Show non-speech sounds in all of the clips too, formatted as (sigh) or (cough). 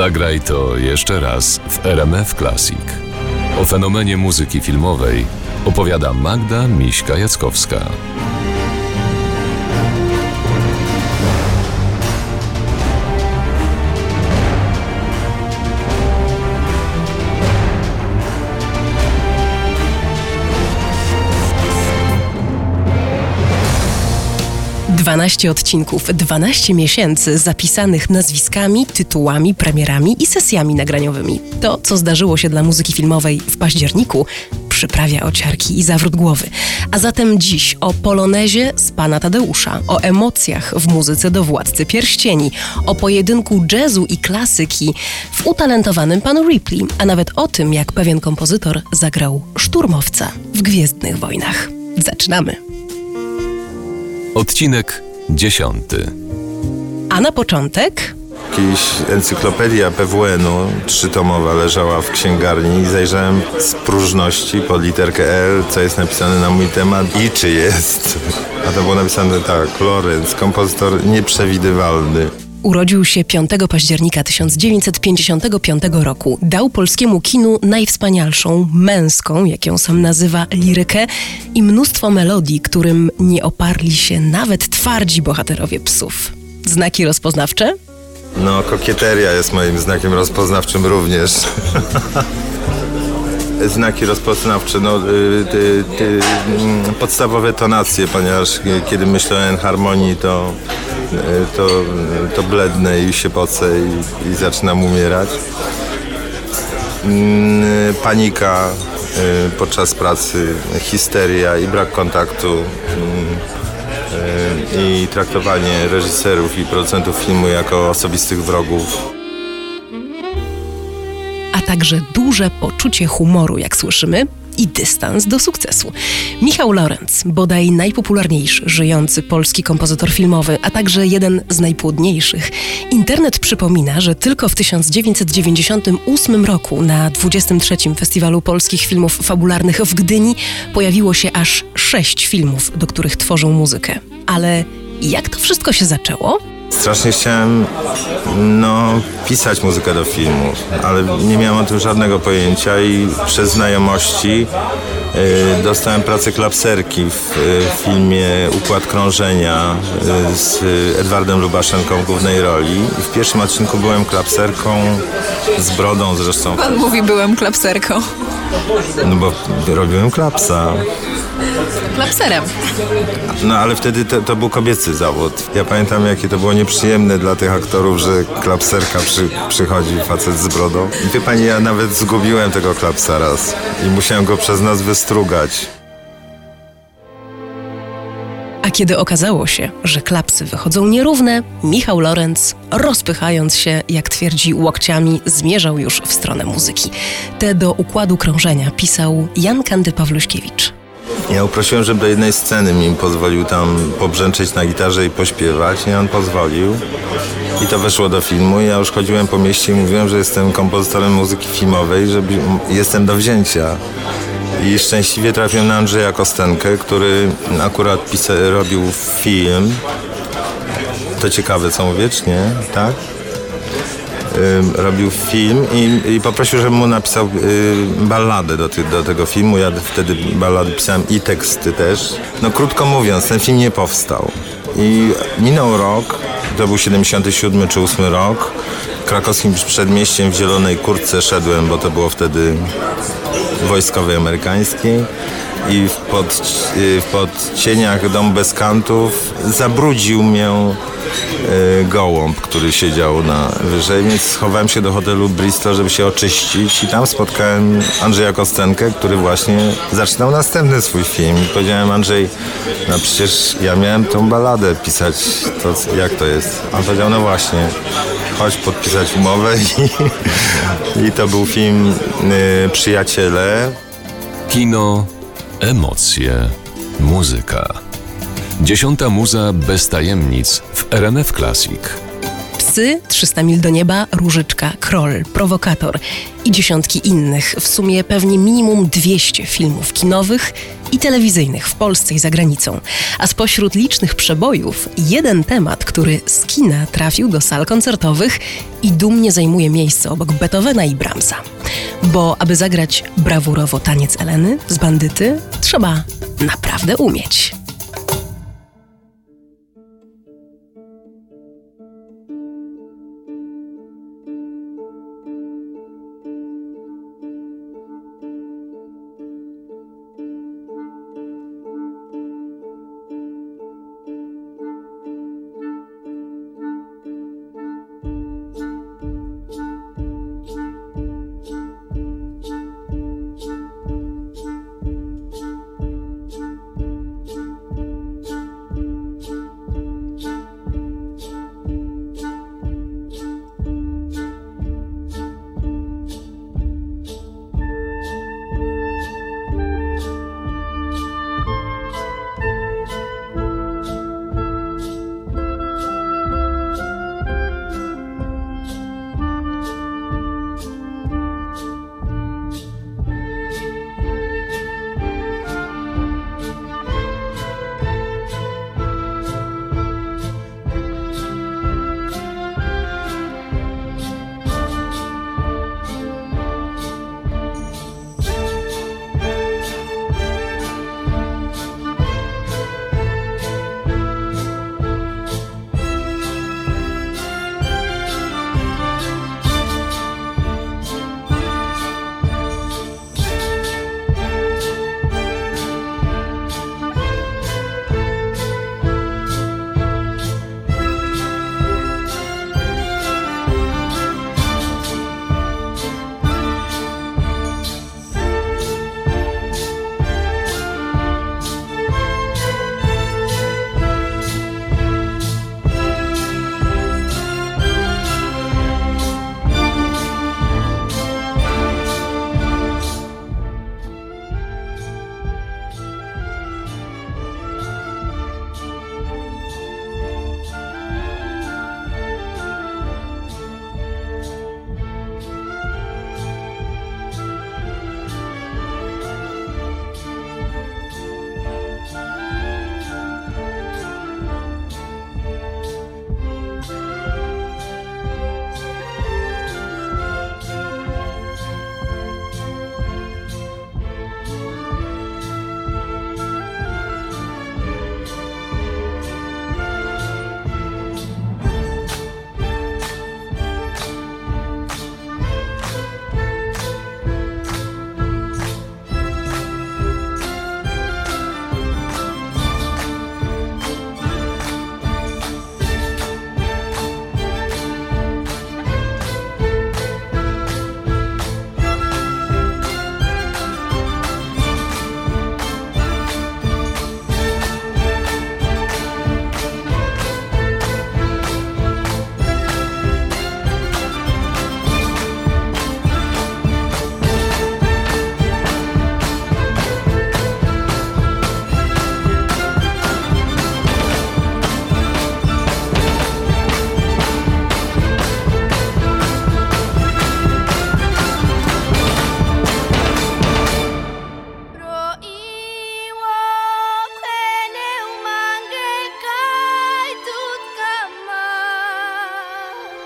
Zagraj to jeszcze raz w RMF Classic. O fenomenie muzyki filmowej opowiada Magda Miśka-Jackowska. 12 odcinków, 12 miesięcy zapisanych nazwiskami, tytułami, premierami i sesjami nagraniowymi. To, co zdarzyło się dla muzyki filmowej w październiku, przyprawia ociarki i zawrót głowy. A zatem dziś o polonezie z pana Tadeusza, o emocjach w muzyce do Władcy Pierścieni, o pojedynku jazzu i klasyki w utalentowanym panu Ripley, a nawet o tym, jak pewien kompozytor zagrał szturmowca w Gwiezdnych Wojnach. Zaczynamy! Odcinek dziesiąty. A na początek Kiedyś encyklopedia PWN-u trzytomowa leżała w księgarni i zajrzałem z próżności pod literkę L, co jest napisane na mój temat i czy jest. A to było napisane tak, Lorenz, kompozytor nieprzewidywalny. Urodził się 5 października 1955 roku. Dał polskiemu kinu najwspanialszą, męską, jak ją sam nazywa, lirykę i mnóstwo melodii, którym nie oparli się nawet twardzi bohaterowie psów. Znaki rozpoznawcze? No, kokieteria jest moim znakiem rozpoznawczym również. (laughs) Znaki rozpoznawcze, no, y, mm, podstawowe tonacje, ponieważ kiedy myślę o enharmonii, to, y, to, to blednę i się pocę i, i zaczynam umierać. Mm, Panika y, podczas pracy, histeria i brak kontaktu mm, i traktowanie reżyserów i producentów filmu jako osobistych wrogów. Także duże poczucie humoru, jak słyszymy, i dystans do sukcesu. Michał Lorenz, bodaj najpopularniejszy żyjący polski kompozytor filmowy, a także jeden z najpłodniejszych. Internet przypomina, że tylko w 1998 roku na 23. Festiwalu Polskich Filmów Fabularnych w Gdyni pojawiło się aż sześć filmów, do których tworzą muzykę. Ale jak to wszystko się zaczęło? Strasznie chciałem no, pisać muzykę do filmów, ale nie miałem o tym żadnego pojęcia i przez znajomości y, dostałem pracę klapserki w y, filmie Układ Krążenia y, z Edwardem Lubaszenką w głównej roli. I w pierwszym odcinku byłem klapserką z brodą zresztą, Pan mówi, byłem klapserką. no bo robiłem klapsa. Klapserem. No ale wtedy to, to był kobiecy zawód. Ja pamiętam jakie to było nieprzyjemne dla tych aktorów, że klapserka przy, przychodzi facet z brodą. I wie pani, ja nawet zgubiłem tego klapsa raz i musiałem go przez nas wystrugać. A kiedy okazało się, że klapsy wychodzą nierówne, Michał Lorenz, rozpychając się, jak twierdzi, łokciami, zmierzał już w stronę muzyki. Te do układu krążenia pisał Jan Kandy Pawluśkiewicz. Ja uprosiłem, żeby do jednej sceny mi pozwolił tam pobrzęczeć na gitarze i pośpiewać i on pozwolił. I to weszło do filmu. Ja już chodziłem po mieście i mówiłem, że jestem kompozytorem muzyki filmowej, że jestem do wzięcia. I szczęśliwie trafiłem na Andrzeja Kostenkę, który akurat robił film. To ciekawe, co mówię, czy nie? Tak? Robił film i, i poprosił, żebym mu napisał y, balladę do, ty, do tego filmu. Ja wtedy ballady pisałem i teksty też. No krótko mówiąc, ten film nie powstał. I minął rok, to był 77 czy 8 rok. Krakowskim przedmieściem w zielonej kurtce szedłem, bo to było wtedy wojskowej amerykańskiej i w, pod, y, w podcieniach Dom bez kantów zabrudził mnie y, gołąb, który siedział na wyżej, więc schowałem się do hotelu Bristol, żeby się oczyścić i tam spotkałem Andrzeja Kostenkę, który właśnie zaczynał następny swój film. I powiedziałem Andrzej, no przecież ja miałem tą baladę pisać, to jak to jest? A on powiedział, no właśnie, chodź podpisać umowę (laughs) i, i to był film y, Przyjaciele. Kino, emocje, muzyka. Dziesiąta muza bez tajemnic w RMF Classic. Psy, 300 mil do nieba, Różyczka, Kroll, Prowokator i dziesiątki innych, w sumie pewnie minimum 200 filmów kinowych i telewizyjnych w Polsce i za granicą. A spośród licznych przebojów, jeden temat, który z kina trafił do sal koncertowych i dumnie zajmuje miejsce obok Beethovena i Brahmsa. Bo aby zagrać brawurowo taniec Eleny z bandyty, trzeba naprawdę umieć.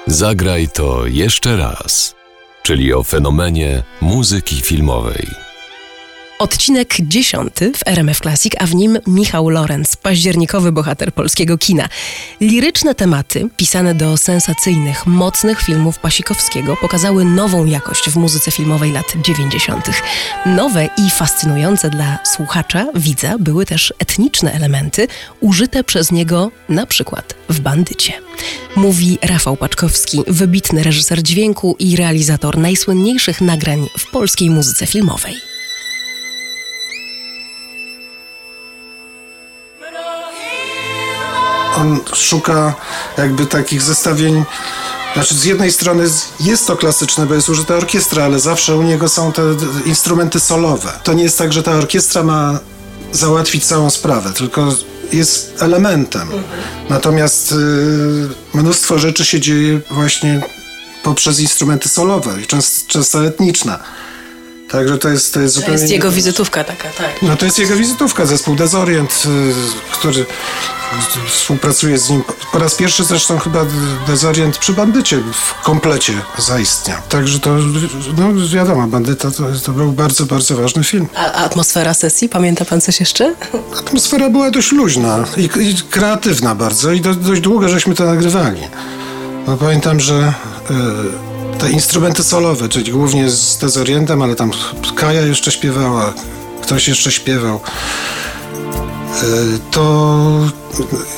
Zagraj to jeszcze raz, czyli o fenomenie muzyki filmowej. Odcinek dziesiąty w RMF Classic, a w nim Michał Lorenz, październikowy bohater polskiego kina. Liryczne tematy, pisane do sensacyjnych, mocnych filmów Pasikowskiego, pokazały nową jakość w muzyce filmowej lat 90. Nowe i fascynujące dla słuchacza, widza, były też etniczne elementy, użyte przez niego na przykład w Bandycie. Mówi Rafał Paczkowski, wybitny reżyser dźwięku i realizator najsłynniejszych nagrań w polskiej muzyce filmowej. On szuka jakby takich zestawień. Znaczy, z jednej strony jest to klasyczne, bo jest użyta orkiestra, ale zawsze u niego są te instrumenty solowe. To nie jest tak, że ta orkiestra ma załatwić całą sprawę, tylko jest elementem. Natomiast y, mnóstwo rzeczy się dzieje właśnie poprzez instrumenty solowe często, często etniczne. Także to jest, to jest To zupełnie... jest jego wizytówka taka, tak. No to jest jego wizytówka, zespół Dezorient, y, który współpracuje z nim. Po raz pierwszy zresztą chyba Dezorient przy Bandycie w komplecie zaistniał. Także to, no wiadomo, Bandyta to, to był bardzo, bardzo ważny film. A, atmosfera sesji, pamięta pan coś jeszcze? Atmosfera była dość luźna i, i kreatywna bardzo i do, dość długo żeśmy to nagrywali. No, pamiętam, że y, te instrumenty solowe, czyli głównie z Dezorientem, ale tam Kaja jeszcze śpiewała, ktoś jeszcze śpiewał. Y, to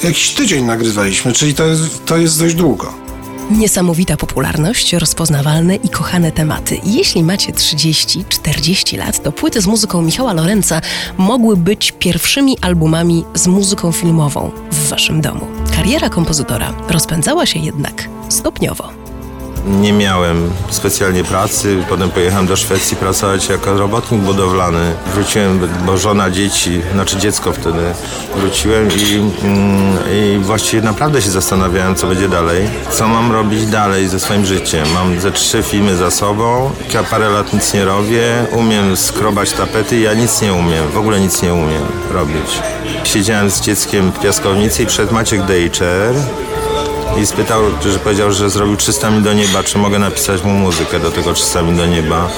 jakiś tydzień nagrywaliśmy, czyli to jest, to jest dość długo. Niesamowita popularność, rozpoznawalne i kochane tematy. Jeśli macie 30-40 lat, to płyty z muzyką Michała Lorenza mogły być pierwszymi albumami z muzyką filmową w waszym domu. Kariera kompozytora rozpędzała się jednak stopniowo. Nie miałem specjalnie pracy, potem pojechałem do Szwecji pracować jako robotnik budowlany. Wróciłem, bo żona, dzieci, znaczy dziecko wtedy wróciłem i, mm, i właściwie naprawdę się zastanawiałem, co będzie dalej. Co mam robić dalej ze swoim życiem. Mam ze trzy filmy za sobą, ja parę lat nic nie robię, umiem skrobać tapety, ja nic nie umiem, w ogóle nic nie umiem robić. Siedziałem z dzieckiem w piaskownicy i przed Maciek Dejczer i spytał, że powiedział, że zrobił 300 mil do nieba, czy mogę napisać mu muzykę do tego 300 mil do nieba.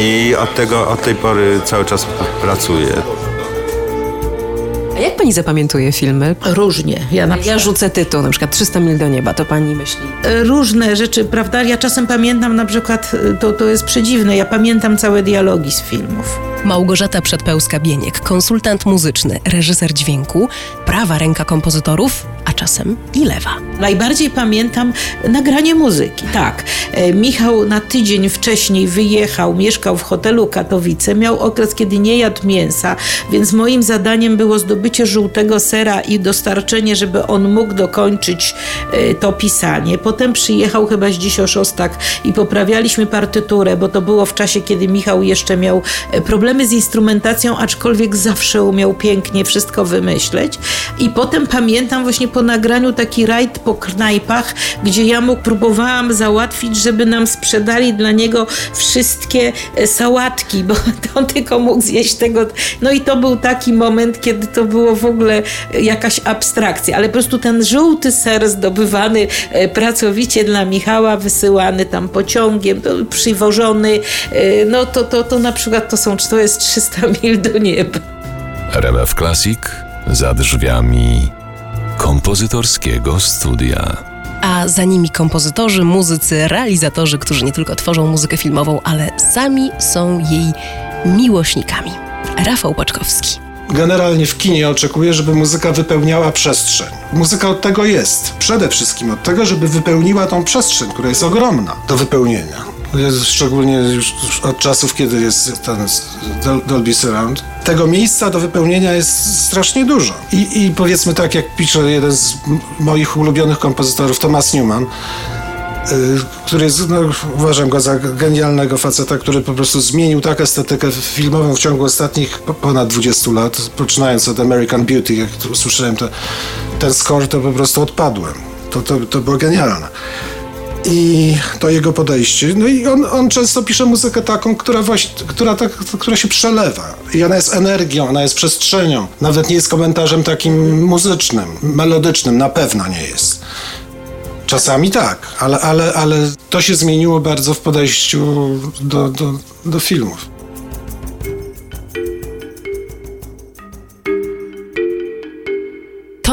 I od, tego, od tej pory cały czas pracuję. A jak pani zapamiętuje filmy? Różnie. Ja na Ja rzucę tytuł, na przykład 300 mil do nieba, to pani myśli. różne rzeczy, prawda? Ja czasem pamiętam na przykład, y, to, to jest przedziwne, ja pamiętam całe dialogi z filmów. Małgorzata Przedpełska-Bieniek, konsultant muzyczny, reżyser dźwięku, prawa ręka kompozytorów, a czasem i lewa. Najbardziej pamiętam nagranie muzyki. Tak. E, Michał na tydzień wcześniej wyjechał, mieszkał w hotelu Katowice, miał okres, kiedy nie jadł mięsa, więc moim zadaniem było zdobycie żółtego sera i dostarczenie, żeby on mógł dokończyć e, to pisanie. Potem przyjechał chyba Zdzisio Szostak i poprawialiśmy partyturę, bo to było w czasie, kiedy Michał jeszcze miał e, problemy z instrumentacją, aczkolwiek zawsze umiał pięknie wszystko wymyśleć. I potem pamiętam właśnie po nagraniu taki rajd po knajpach, gdzie ja mu próbowałam załatwić, żeby nam sprzedali dla niego wszystkie e, sałatki, bo (laughs) on tylko mógł zjeść tego. No i to był taki moment, kiedy to było w ogóle jakaś abstrakcja, ale po prostu ten żółty ser zdobywany e, pracowicie dla Michała, wysyłany tam pociągiem, przywożony, e, no to, to, to na przykład to są, to jest 300 mil do nieba. RMF Classic za drzwiami kompozytorskiego studia. A za nimi kompozytorzy, muzycy, realizatorzy, którzy nie tylko tworzą muzykę filmową, ale sami są jej miłośnikami. Rafał Paczkowski. Generalnie w kinie oczekuję, żeby muzyka wypełniała przestrzeń. Muzyka od tego jest. Przede wszystkim od tego, żeby wypełniła tą przestrzeń, która jest ogromna do wypełnienia. Szczególnie już od czasów, kiedy jest ten Dol- Dolby Surround. Tego miejsca do wypełnienia jest strasznie dużo. I, i powiedzmy tak, jak pisze jeden z moich ulubionych kompozytorów, Thomas Newman, y, który jest, no, uważam go za genialnego faceta, który po prostu zmienił tak estetykę filmową w ciągu ostatnich po- ponad 20 lat, poczynając od American Beauty, jak usłyszałem te, ten score, to po prostu odpadłem. To, to, to było genialne. I to jego podejście. No i on, on często pisze muzykę taką, która, właśnie, która, tak, która się przelewa. I ona jest energią, ona jest przestrzenią. Nawet nie jest komentarzem takim muzycznym, melodycznym, na pewno nie jest. Czasami tak, ale, ale, ale to się zmieniło bardzo w podejściu do, do, do filmów.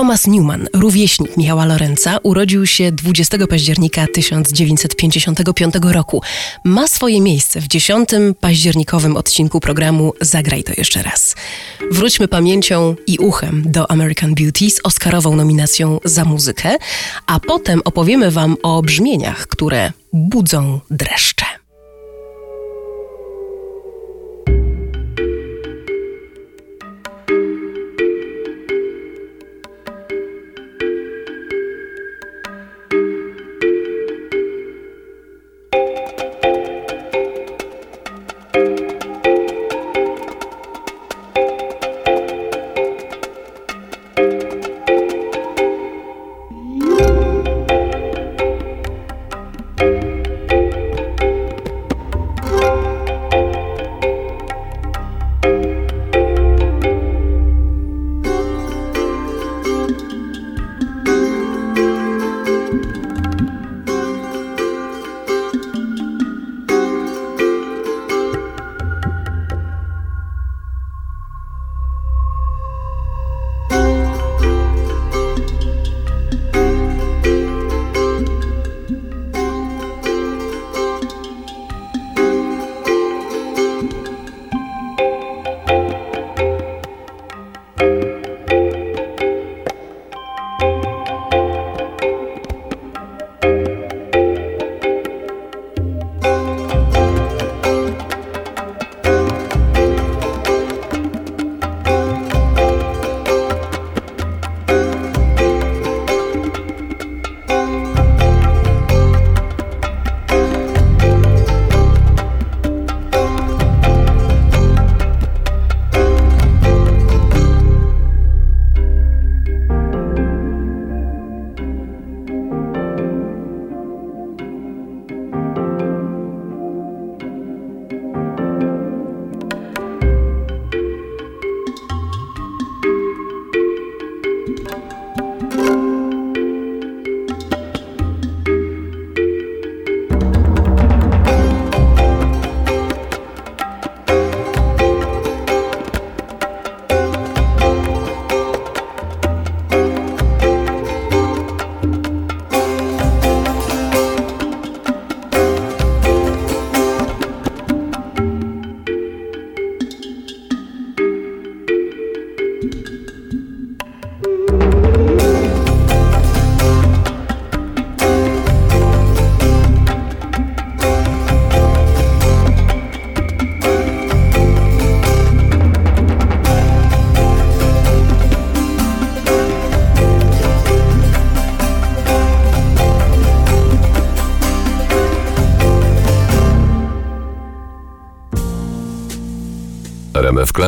Thomas Newman, rówieśnik Michała Lorenza, urodził się 20 października 1955 roku. Ma swoje miejsce w 10 październikowym odcinku programu Zagraj to jeszcze raz. Wróćmy pamięcią i uchem do American Beauty z Oscarową nominacją za muzykę, a potem opowiemy Wam o brzmieniach, które budzą dreszcze.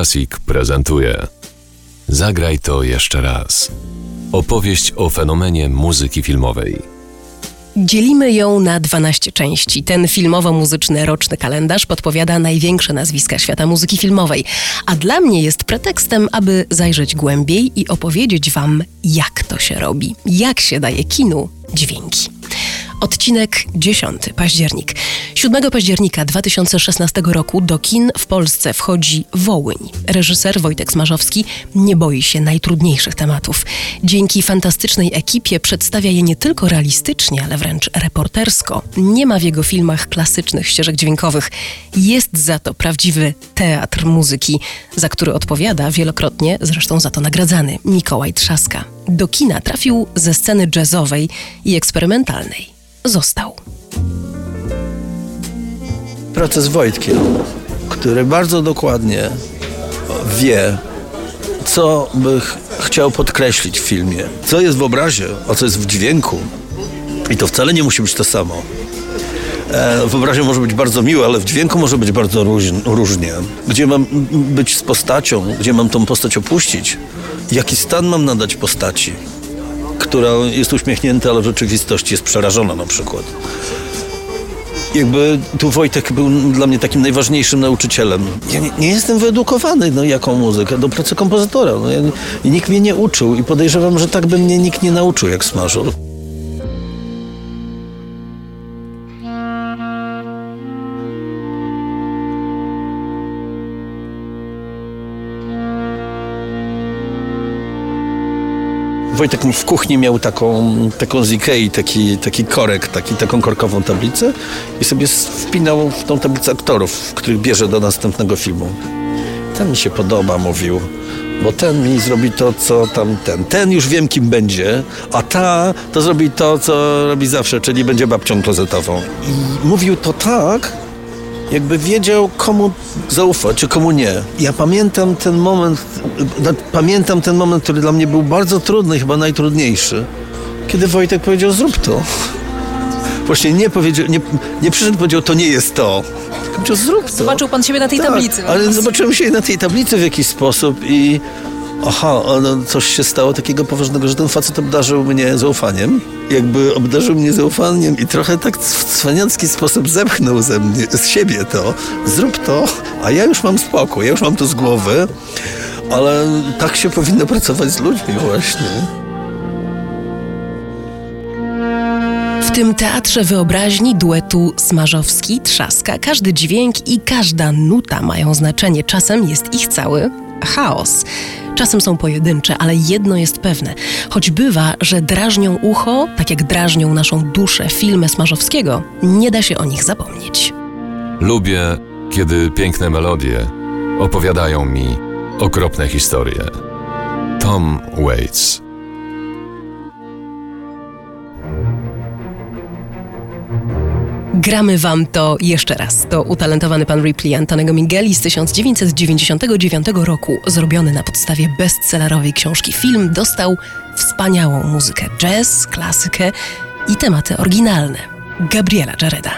Classic prezentuje Zagraj to jeszcze raz. Opowieść o fenomenie muzyki filmowej. Dzielimy ją na 12 części. Ten filmowo-muzyczny roczny kalendarz podpowiada największe nazwiska świata muzyki filmowej, a dla mnie jest pretekstem, aby zajrzeć głębiej i opowiedzieć Wam, jak to się robi, jak się daje kinu dźwięki. Odcinek 10, październik. 7 października 2016 roku do kin w Polsce wchodzi Wołyń. Reżyser Wojtek Smarzowski nie boi się najtrudniejszych tematów. Dzięki fantastycznej ekipie przedstawia je nie tylko realistycznie, ale wręcz reportersko. Nie ma w jego filmach klasycznych ścieżek dźwiękowych. Jest za to prawdziwy teatr muzyki, za który odpowiada wielokrotnie, zresztą za to nagradzany, Mikołaj Trzaska. Do kina trafił ze sceny jazzowej i eksperymentalnej. Został. Pracę z Wojtkiem, który bardzo dokładnie wie, co by ch- chciał podkreślić w filmie, co jest w obrazie, a co jest w dźwięku. I to wcale nie musi być to samo. E, W obrazie może być bardzo miłe, ale w dźwięku może być bardzo róż- różnie. Gdzie mam być z postacią, gdzie mam tą postać opuścić, jaki stan mam nadać postaci, która jest uśmiechnięta, ale w rzeczywistości jest przerażona na przykład jakby tu Wojtek był dla mnie takim najważniejszym nauczycielem. Ja nie, nie jestem wyedukowany, no jaką muzykę, do pracy kompozytora. No, ja, nikt mnie nie uczył i podejrzewam, że tak by mnie nikt nie nauczył jak smażur. Wojtek w kuchni miał taką, taką z taki, taki korek, taki, taką korkową tablicę i sobie wpinał w tą tablicę aktorów, których bierze do następnego filmu. Ten mi się podoba, mówił, bo ten mi zrobi to, co tamten. Ten już wiem, kim będzie, a ta to zrobi to, co robi zawsze, czyli będzie babcią klozetową. I mówił to tak, jakby wiedział, komu zaufać, czy komu nie. Ja pamiętam ten moment, no, pamiętam ten moment, który dla mnie był bardzo trudny, chyba najtrudniejszy, kiedy Wojtek powiedział, zrób to. (laughs) Właśnie nie powiedział, nie, nie przyszedł powiedział, to nie jest to. Powiedział, zrób to. Zobaczył pan siebie na tej tak, tablicy. ale zobaczyłem się na tej tablicy w jakiś sposób i aha, no, coś się stało takiego poważnego, że ten facet obdarzył mnie zaufaniem. Jakby obdarzył mnie zaufaniem i trochę tak w cwaniacki sposób zepchnął ze mnie, z siebie to. Zrób to, a ja już mam spokój, ja już mam to z głowy. Ale tak się powinno pracować z ludźmi właśnie. W tym teatrze wyobraźni duetu Smarzowski-Trzaska każdy dźwięk i każda nuta mają znaczenie. Czasem jest ich cały chaos. Czasem są pojedyncze, ale jedno jest pewne. Choć bywa, że drażnią ucho, tak jak drażnią naszą duszę filmy Smarzowskiego, nie da się o nich zapomnieć. Lubię, kiedy piękne melodie opowiadają mi okropne historie. Tom Waits. Gramy wam to jeszcze raz. To utalentowany pan Ripley Antonego Mingeli z 1999 roku, zrobiony na podstawie bestsellerowej książki film, dostał wspaniałą muzykę jazz, klasykę i tematy oryginalne. Gabriela Jareda.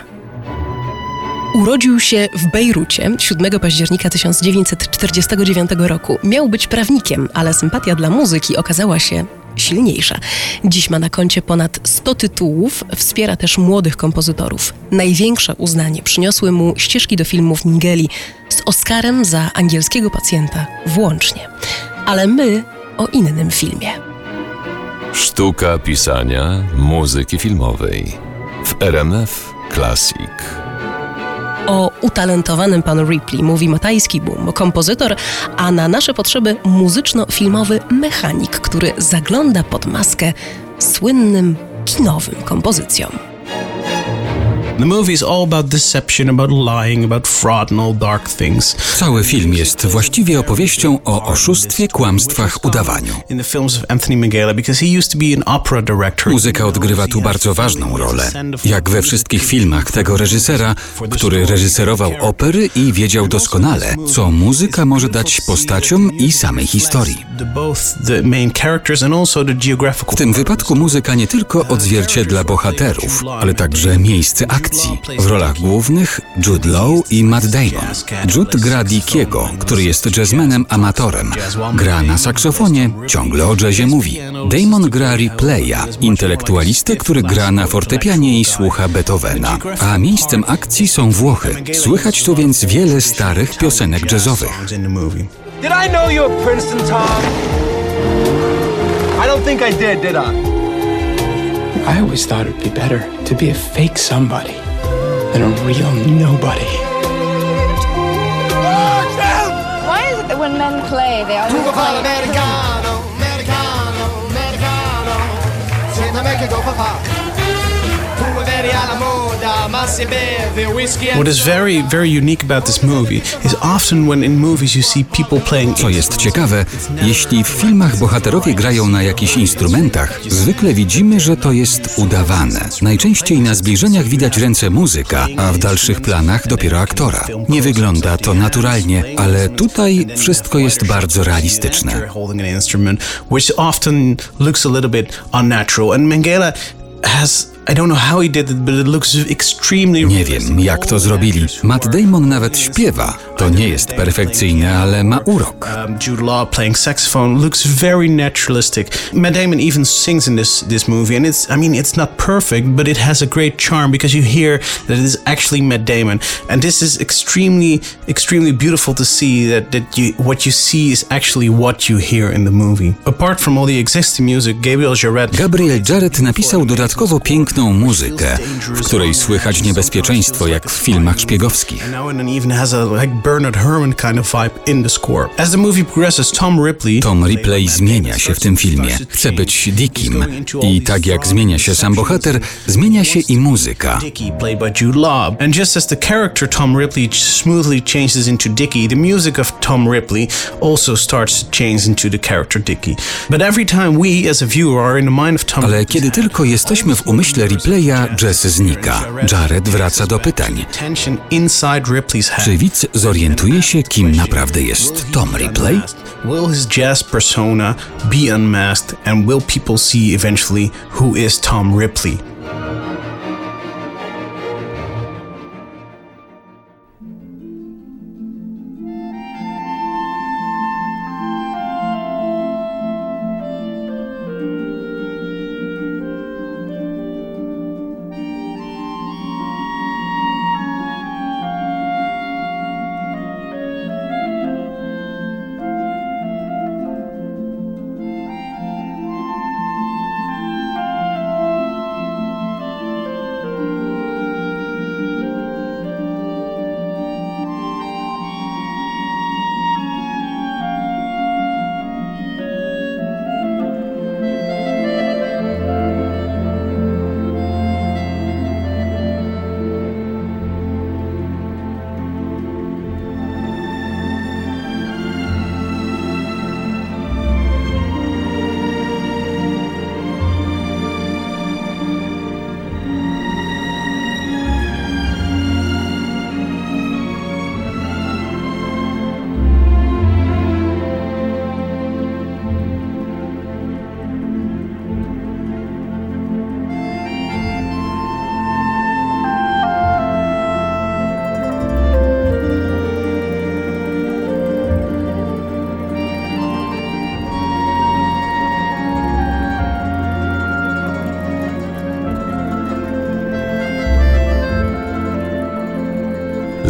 Urodził się w Bejrucie 7 października 1949 roku. Miał być prawnikiem, ale sympatia dla muzyki okazała się silniejsza. Dziś ma na koncie ponad 100 tytułów, wspiera też młodych kompozytorów. Największe uznanie przyniosły mu ścieżki do filmów Mingeli z Oscarem za angielskiego pacjenta włącznie. Ale my o innym filmie. Sztuka pisania muzyki filmowej w RMF Classic. O utalentowanym panu Ripley mówi Matajski Boom, kompozytor, a na nasze potrzeby muzyczno-filmowy mechanik, który zagląda pod maskę słynnym kinowym kompozycjom. The movie is all about deception, about lying, about fraud and all dark things. Cały film jest właściwie opowieścią o oszustwie, kłamstwach, udawaniu. In the films of Anthony Minghella, because he used to be an opera director. Muzyka odgrywa tu bardzo ważną rolę. Jak we wszystkich filmach tego reżysera, który reżyserował opery i wiedział doskonale, co muzyka może dać postaciom i samej historii. W tym wypadku muzyka nie tylko odzwierciedla bohaterów, ale także miejsce akcji. Akcji. W rolach głównych Jude Law i Matt Damon. Jude gra Dickiego, który jest jazzmenem amatorem. Gra na saksofonie, ciągle o jazzie mówi. Damon gra Replaya, intelektualistę, który gra na fortepianie i słucha Beethovena. A miejscem akcji są Włochy. Słychać tu więc wiele starych piosenek jazzowych. Did I know you were Princeton, Tom? I don't think I did, did I? I always thought it'd be better to be a fake somebody than a real nobody. Why is it that when men play, they always play What is very, very unique about this movie is often when in movies you see people playing. Co jest ciekawe, jeśli w filmach bohaterowie grają na jakichś instrumentach, zwykle widzimy, że to jest udawane. Najczęściej na zbliżeniach widać ręce muzyka, a w dalszych planach dopiero aktora. Nie wygląda to naturalnie, ale tutaj wszystko jest bardzo realistyczne. which often looks a little bit unnatural. And Mengele has Nie wiem, jak to zrobili. Matt Damon nawet śpiewa. To nie jest perfekcyjne, ale ma urok. Um, Jude Law playing saxophone looks very naturalistic. Matt Damon even sings in this this movie, and it's I mean it's not perfect, but it has a great charm because you hear that it is actually Matt Damon, and this is extremely extremely beautiful to see that that you what you see is actually what you hear in the movie. Apart from all the existing music, Gabriel Jarret. Gabriel Jarret napisał dodatkowo piękną muzykę, w której słychać niebezpieczeństwo, jak w filmach szpiegowskich. Tom Ripley zmienia się w tym filmie. Chce być Dickim. I tak jak zmienia się sam bohater, zmienia się i muzyka. And just as the character Tom Ripley smoothly changes into Dickie, the music of Tom Ripley also starts to change into the character Dickie. But every time we as a viewer are in the mind of Tom Ale kiedy tylko jesteśmy w umyśle Ripley'a, jazz znika. Jared wraca do pytań. Czy widz zorientuje się, kim naprawdę jest Tom Ripley? Will his jazz persona be unmasked and will people see eventually who is Tom Ripley?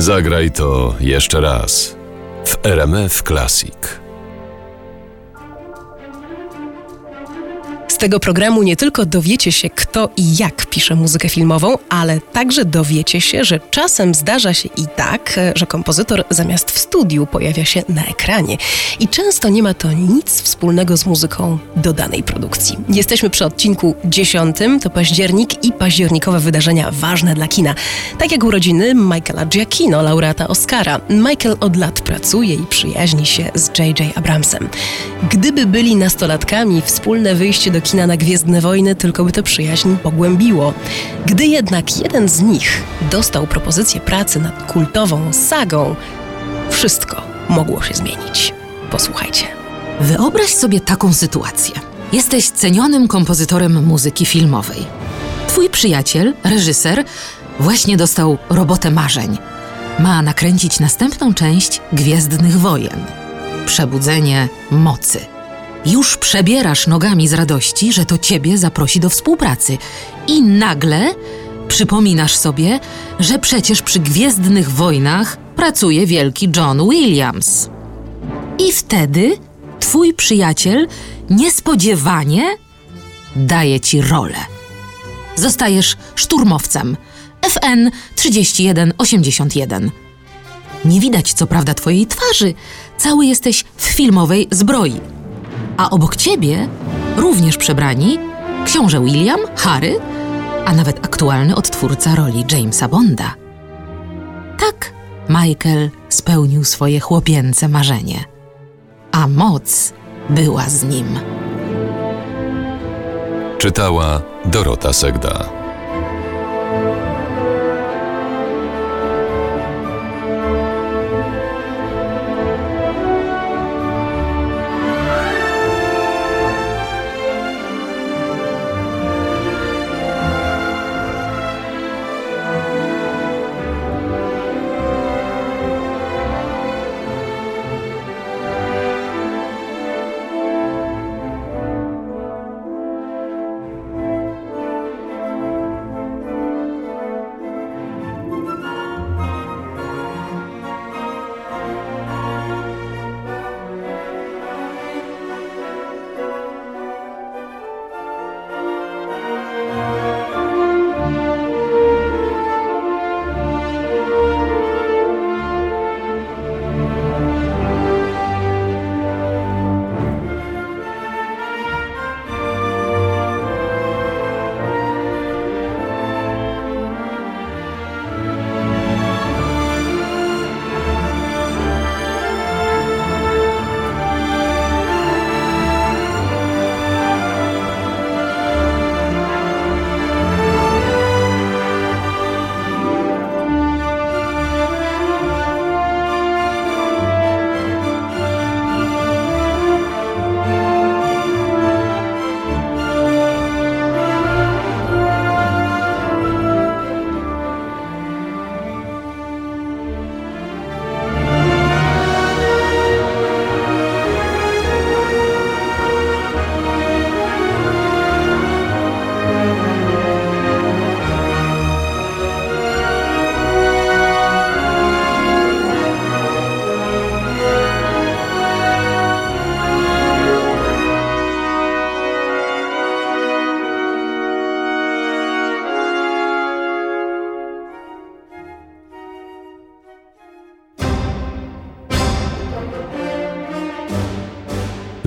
Zagraj to jeszcze raz w RMF Classic. Z tego programu nie tylko dowiecie się, kto i jak pisze muzykę filmową, ale także dowiecie się, że czasem zdarza się i tak, że kompozytor zamiast w studiu pojawia się na ekranie. I często nie ma to nic wspólnego z muzyką do danej produkcji. Jesteśmy przy odcinku dziesiątym, to październik i październikowe wydarzenia ważne dla kina. Tak jak urodziny Michaela Giacchino, laureata Oscara. Michael od lat pracuje i przyjaźni się z J.J. Abramsem. Gdyby byli nastolatkami, wspólne wyjście do kina na Gwiezdne Wojny tylko by tę przyjaźń pogłębiło. Gdy jednak jeden z nich dostał propozycję pracy nad kultową sagą, wszystko mogło się zmienić. Posłuchajcie. Wyobraź sobie taką sytuację. Jesteś cenionym kompozytorem muzyki filmowej. Twój przyjaciel, reżyser, Właśnie dostał robotę marzeń. Ma nakręcić następną część Gwiezdnych Wojen. Przebudzenie mocy. Już przebierasz nogami z radości, że to ciebie zaprosi do współpracy. I nagle przypominasz sobie, że przecież przy Gwiezdnych Wojnach pracuje wielki John Williams. I wtedy twój przyjaciel niespodziewanie daje ci rolę. Zostajesz szturmowcem FN 3181. Nie widać co prawda twojej twarzy, cały jesteś w filmowej zbroi. A obok ciebie, również przebrani, książę William, Harry, a nawet aktualny odtwórca roli Jamesa Bonda. Tak Michael spełnił swoje chłopięce marzenie, a moc była z nim. Czytała Dorota Segda.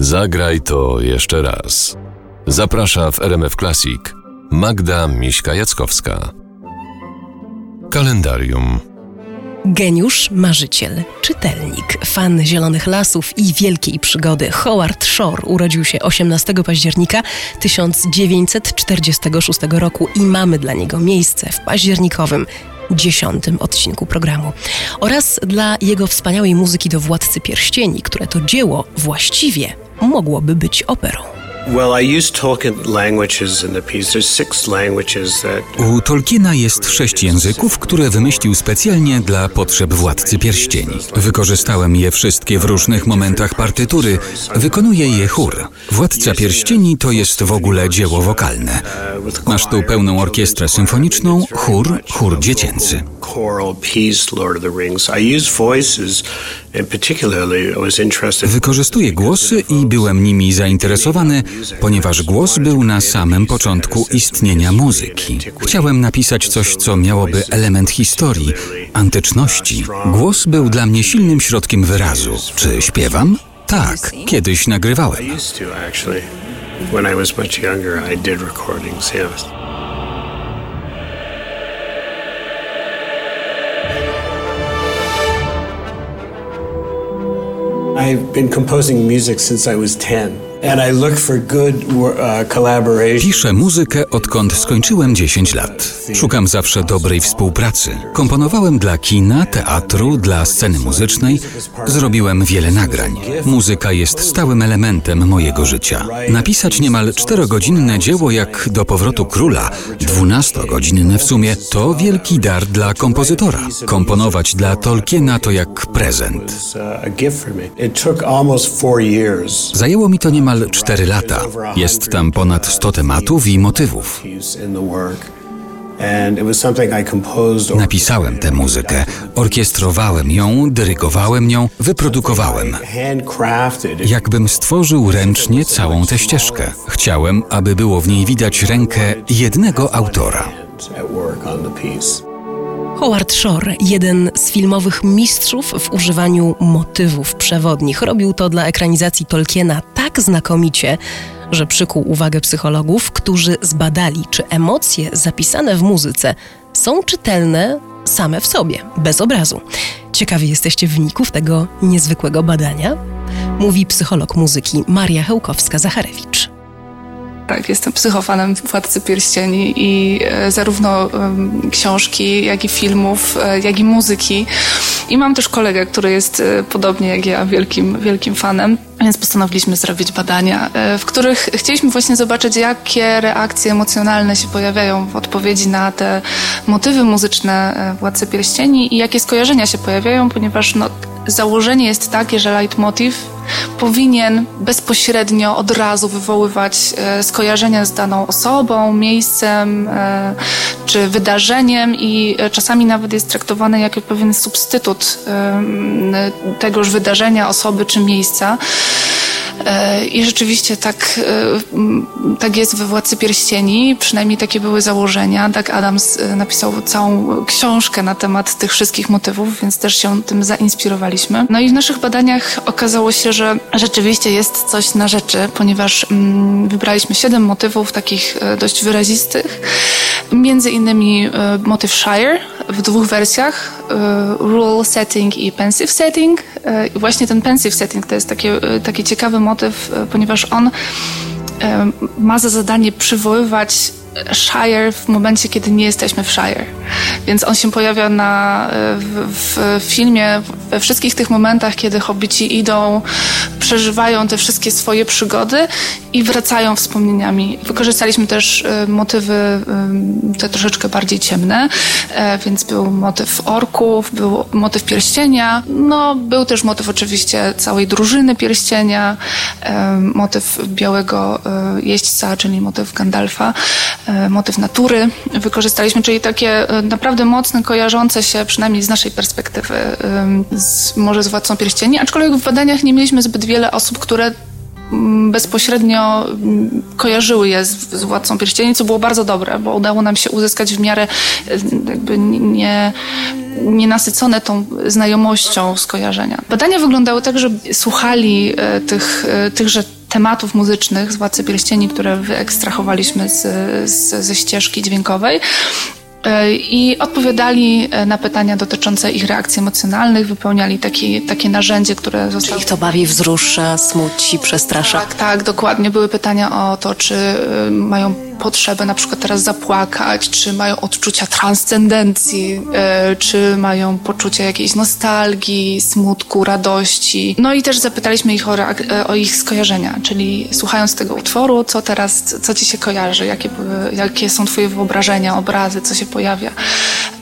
Zagraj to jeszcze raz. Zaprasza w RMF Classic Magda Miśka-Jackowska. Kalendarium. Geniusz, marzyciel, czytelnik, fan Zielonych Lasów i wielkiej przygody Howard Shore urodził się 18 października 1946 roku i mamy dla niego miejsce w październikowym dziesiątym odcinku programu. Oraz dla jego wspaniałej muzyki do Władcy Pierścieni, które to dzieło właściwie mogłoby być operą. U Tolkiena jest sześć języków, które wymyślił specjalnie dla potrzeb Władcy Pierścieni. Wykorzystałem je wszystkie w różnych momentach partytury. Wykonuje je chór. Władca Pierścieni to jest w ogóle dzieło wokalne. Masz tu pełną orkiestrę symfoniczną, chór, chór dziecięcy. Wykorzystuję głosy i byłem nimi zainteresowany, ponieważ głos był na samym początku istnienia muzyki. Chciałem napisać coś, co miałoby element historii, antyczności. Głos był dla mnie silnym środkiem wyrazu. Czy śpiewam? Tak, kiedyś nagrywałem. When I was much younger, I did recordings, yes. I've been composing music since I was 10. Uh. Piszę muzykę odkąd skończyłem 10 lat. Szukam zawsze dobrej współpracy. Komponowałem dla kina, teatru, dla sceny muzycznej. Zrobiłem wiele nagrań. Muzyka jest stałym elementem mojego życia. Napisać niemal czterogodzinne dzieło jak do powrotu króla, dwunastogodzinne w sumie, to wielki dar dla kompozytora. Komponować dla Tolkiena to jak prezent. uh. Zajęło mi to niemal 4 lata. Jest tam ponad 100 tematów i motywów. Napisałem tę muzykę, orkiestrowałem ją, dyrygowałem nią, wyprodukowałem. Jakbym stworzył ręcznie całą tę ścieżkę. Chciałem, aby było w niej widać rękę jednego autora. Howard Shore, jeden z filmowych mistrzów w używaniu motywów przewodnich, robił to dla ekranizacji Tolkiena tak znakomicie, że przykuł uwagę psychologów, którzy zbadali, czy emocje zapisane w muzyce są czytelne same w sobie, bez obrazu. Ciekawi jesteście wyników tego niezwykłego badania? Mówi psycholog muzyki Maria Hełkowska-Zacharewicz. Tak, jestem psychofanem Władcy Pierścieni i e, zarówno książki, jak i filmów, e, jak i muzyki. I mam też kolegę, który jest e, podobnie jak ja wielkim, wielkim fanem. Więc postanowiliśmy zrobić badania, e, w których chcieliśmy właśnie zobaczyć, jakie reakcje emocjonalne się pojawiają w odpowiedzi na te motywy muzyczne e, Władcy Pierścieni i jakie skojarzenia się pojawiają, ponieważ no, założenie jest takie, że leitmotiv powinien bezpośrednio od razu wywoływać e, skojarzenia z daną osobą, miejscem czy wydarzeniem i czasami nawet jest traktowany jako pewien substytut tegoż wydarzenia, osoby czy miejsca. E, I rzeczywiście tak, e, tak jest we Władcy Pierścieni, przynajmniej takie były założenia. Doug Adams e, napisał całą książkę na temat tych wszystkich motywów, więc też się tym zainspirowaliśmy. No i w naszych badaniach okazało się, że rzeczywiście jest coś na rzeczy, ponieważ wybraliśmy siedem motywów takich dość wyrazistych. Między innymi motyw Shire w dwóch wersjach, e, Rule Setting i Pensive Setting. E, I właśnie ten Pensive Setting to jest takie, e, taki ciekawy motyw, ponieważ on ma za zadanie przywoływać Shire w momencie, kiedy nie jesteśmy w Shire. Więc on się pojawia na, w, w filmie we wszystkich tych momentach, kiedy hobbici idą, przeżywają te wszystkie swoje przygody i wracają wspomnieniami. Wykorzystaliśmy też e, motywy te troszeczkę bardziej ciemne, e, więc był motyw orków, był motyw pierścienia, no był też motyw oczywiście całej drużyny pierścienia, e, motyw białego jeźdźca, czyli motyw Gandalfa, motyw natury wykorzystaliśmy, czyli takie naprawdę mocne, kojarzące się, przynajmniej z naszej perspektywy, z, może z Władcą Pierścieni, aczkolwiek w badaniach nie mieliśmy zbyt wiele osób, które mm, bezpośrednio mm, kojarzyły je z, z Władcą Pierścieni, co było bardzo dobre, bo udało nam się uzyskać w miarę e, jakby nie, nienasycone tą znajomością skojarzenia. Badania wyglądały tak, że słuchali e, tych, e, tychże tematów muzycznych z Władcy Pierścieni, które wyekstrahowaliśmy z, z, ze ścieżki dźwiękowej i odpowiadali e, na pytania dotyczące ich reakcji emocjonalnych, wypełniali taki, takie narzędzie, które zostało... Ich to bawi, wzrusza, smuci, przestrasza. Tak, tak, dokładnie. Były pytania o to, czy y, mają potrzebę na przykład teraz zapłakać, czy mają odczucia transcendencji, y, czy mają poczucie jakiejś nostalgii, smutku, radości. No i też zapytaliśmy ich o, e, o ich skojarzenia, czyli słuchając tego utworu, co teraz, co ci się kojarzy, jakie, jakie są twoje wyobrażenia, obrazy, co się pojawia.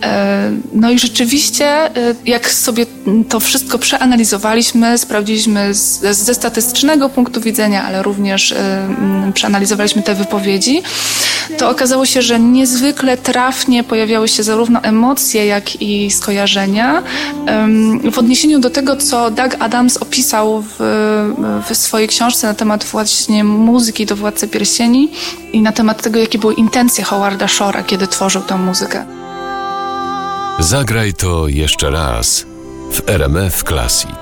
E, No i rzeczywiście, e, jak sobie to wszystko przeanalizowaliśmy, sprawdziliśmy ze statystycznego punktu widzenia, ale również e, przeanalizowaliśmy te wypowiedzi, to okazało się, że niezwykle trafnie pojawiały się zarówno emocje, jak i skojarzenia w odniesieniu do tego, co Doug Adams opisał w, w swojej książce na temat właśnie muzyki do Władcy Pierścieni i na temat tego, jakie były intencje Howarda Shore'a, kiedy tworzył tę muzykę. Zagraj to jeszcze raz w RMF Classic.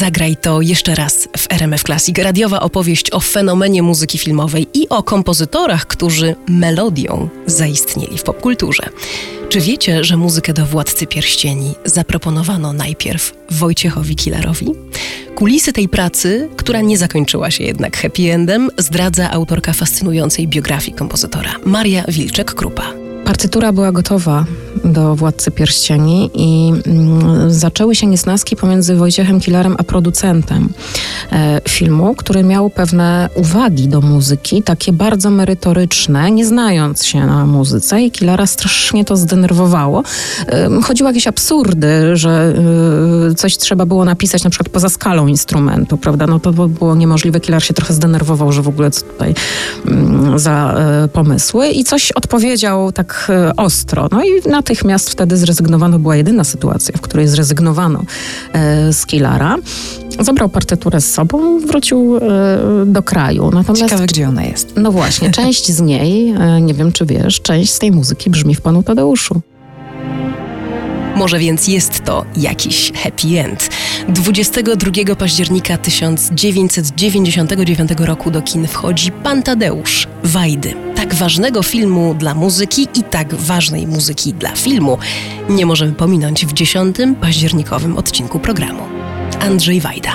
Zagraj to jeszcze raz w RMF Classic. Radiowa opowieść o fenomenie muzyki filmowej i o kompozytorach, którzy melodią zaistnieli w popkulturze. Czy wiecie, że muzykę do Władcy Pierścieni zaproponowano najpierw Wojciechowi Kilarowi? Kulisy tej pracy, która nie zakończyła się jednak happy endem, zdradza autorka fascynującej biografii kompozytora, Maria Wilczek-Krupa. Partytura była gotowa do Władcy Pierścieni i mm, zaczęły się niesnaski pomiędzy Wojciechem Killerem a producentem e, filmu, który miał pewne uwagi do muzyki, takie bardzo merytoryczne, nie znając się na muzyce i Killera strasznie to zdenerwowało. Chodziło o jakieś absurdy, że e, coś trzeba było napisać na przykład poza skalą instrumentu, prawda? No to było niemożliwe. Killer się trochę zdenerwował, że w ogóle co tutaj mm, za e, pomysły i coś odpowiedział tak e, ostro. No i natychmiast wtedy zrezygnowano, była jedyna sytuacja, w której zrezygnowano e, z Killara. Zabrał partyturę z sobą, wrócił e, do kraju. Natomiast, Ciekawe, gdzie ona jest. No właśnie, część z niej, nie wiem czy wiesz, część z tej muzyki brzmi w Panu Tadeuszu. Może więc jest to jakiś happy end. 22 października 1999 roku do kin wchodzi Pan Tadeusz Wajdy. Tak ważnego filmu dla muzyki i tak ważnej muzyki dla filmu nie możemy pominąć w 10 październikowym odcinku programu. Andrzej Wajda.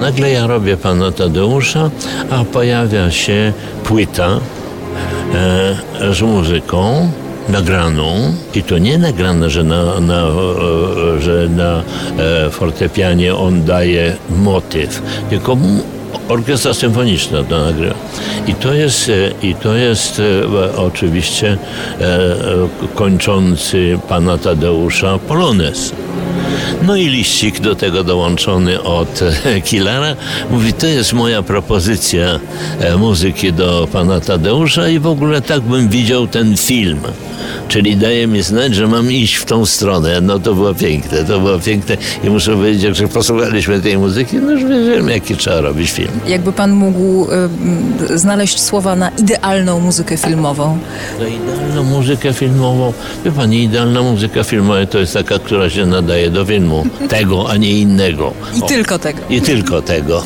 Nagle ja robię pana Tadeusza, a pojawia się płyta e, z muzyką nagraną i to nie nagrane, że na, na, e, że na e, fortepianie on daje motyw, tylko orkiestra symfoniczna to nagrywa. I to jest, e, i to jest e, oczywiście e, e, kończący pana Tadeusza Polones. No i liścik do tego dołączony od Killera. Mówi, to jest moja propozycja muzyki do pana Tadeusza i w ogóle tak bym widział ten film. Czyli daje mi znać, że mam iść w tą stronę. No to było piękne, to było piękne i muszę powiedzieć, że posłuchaliśmy tej muzyki, no już wiedziałem, jaki trzeba robić film. Jakby pan mógł y, znaleźć słowa na idealną muzykę filmową. Za idealną muzykę filmową, wie pani, idealna muzyka filmowa to jest taka, która się nadaje do filmu. Tego, a nie innego. I O. tylko tego. I tylko tego.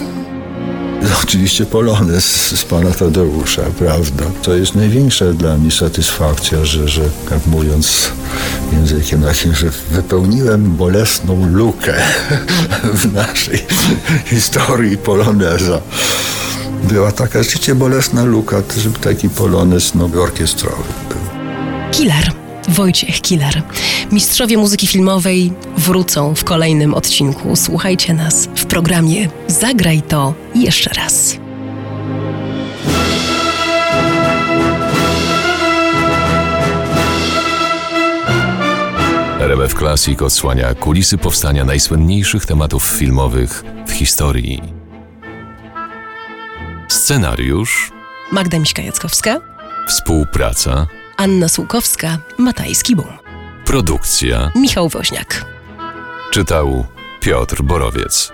Oczywiście polonez z pana Tadeusza, prawda? To jest największa dla mnie satysfakcja, że, że jak mówiąc językiem takim, że wypełniłem bolesną lukę (laughs) w naszej historii poloneza. Była taka życie bolesna luka, żeby taki polonez no, orkiestrowy był. Killer. Wojciech Killer. Mistrzowie muzyki filmowej wrócą w kolejnym odcinku. Słuchajcie nas w programie Zagraj to jeszcze raz. RMF Classic odsłania kulisy powstania najsłynniejszych tematów filmowych w historii. Scenariusz, Magda Miśka-Jackowska, współpraca, Anna Sułkowska, Matajski Bum. produkcja. Michał Woźniak. Czytał Piotr Borowiec.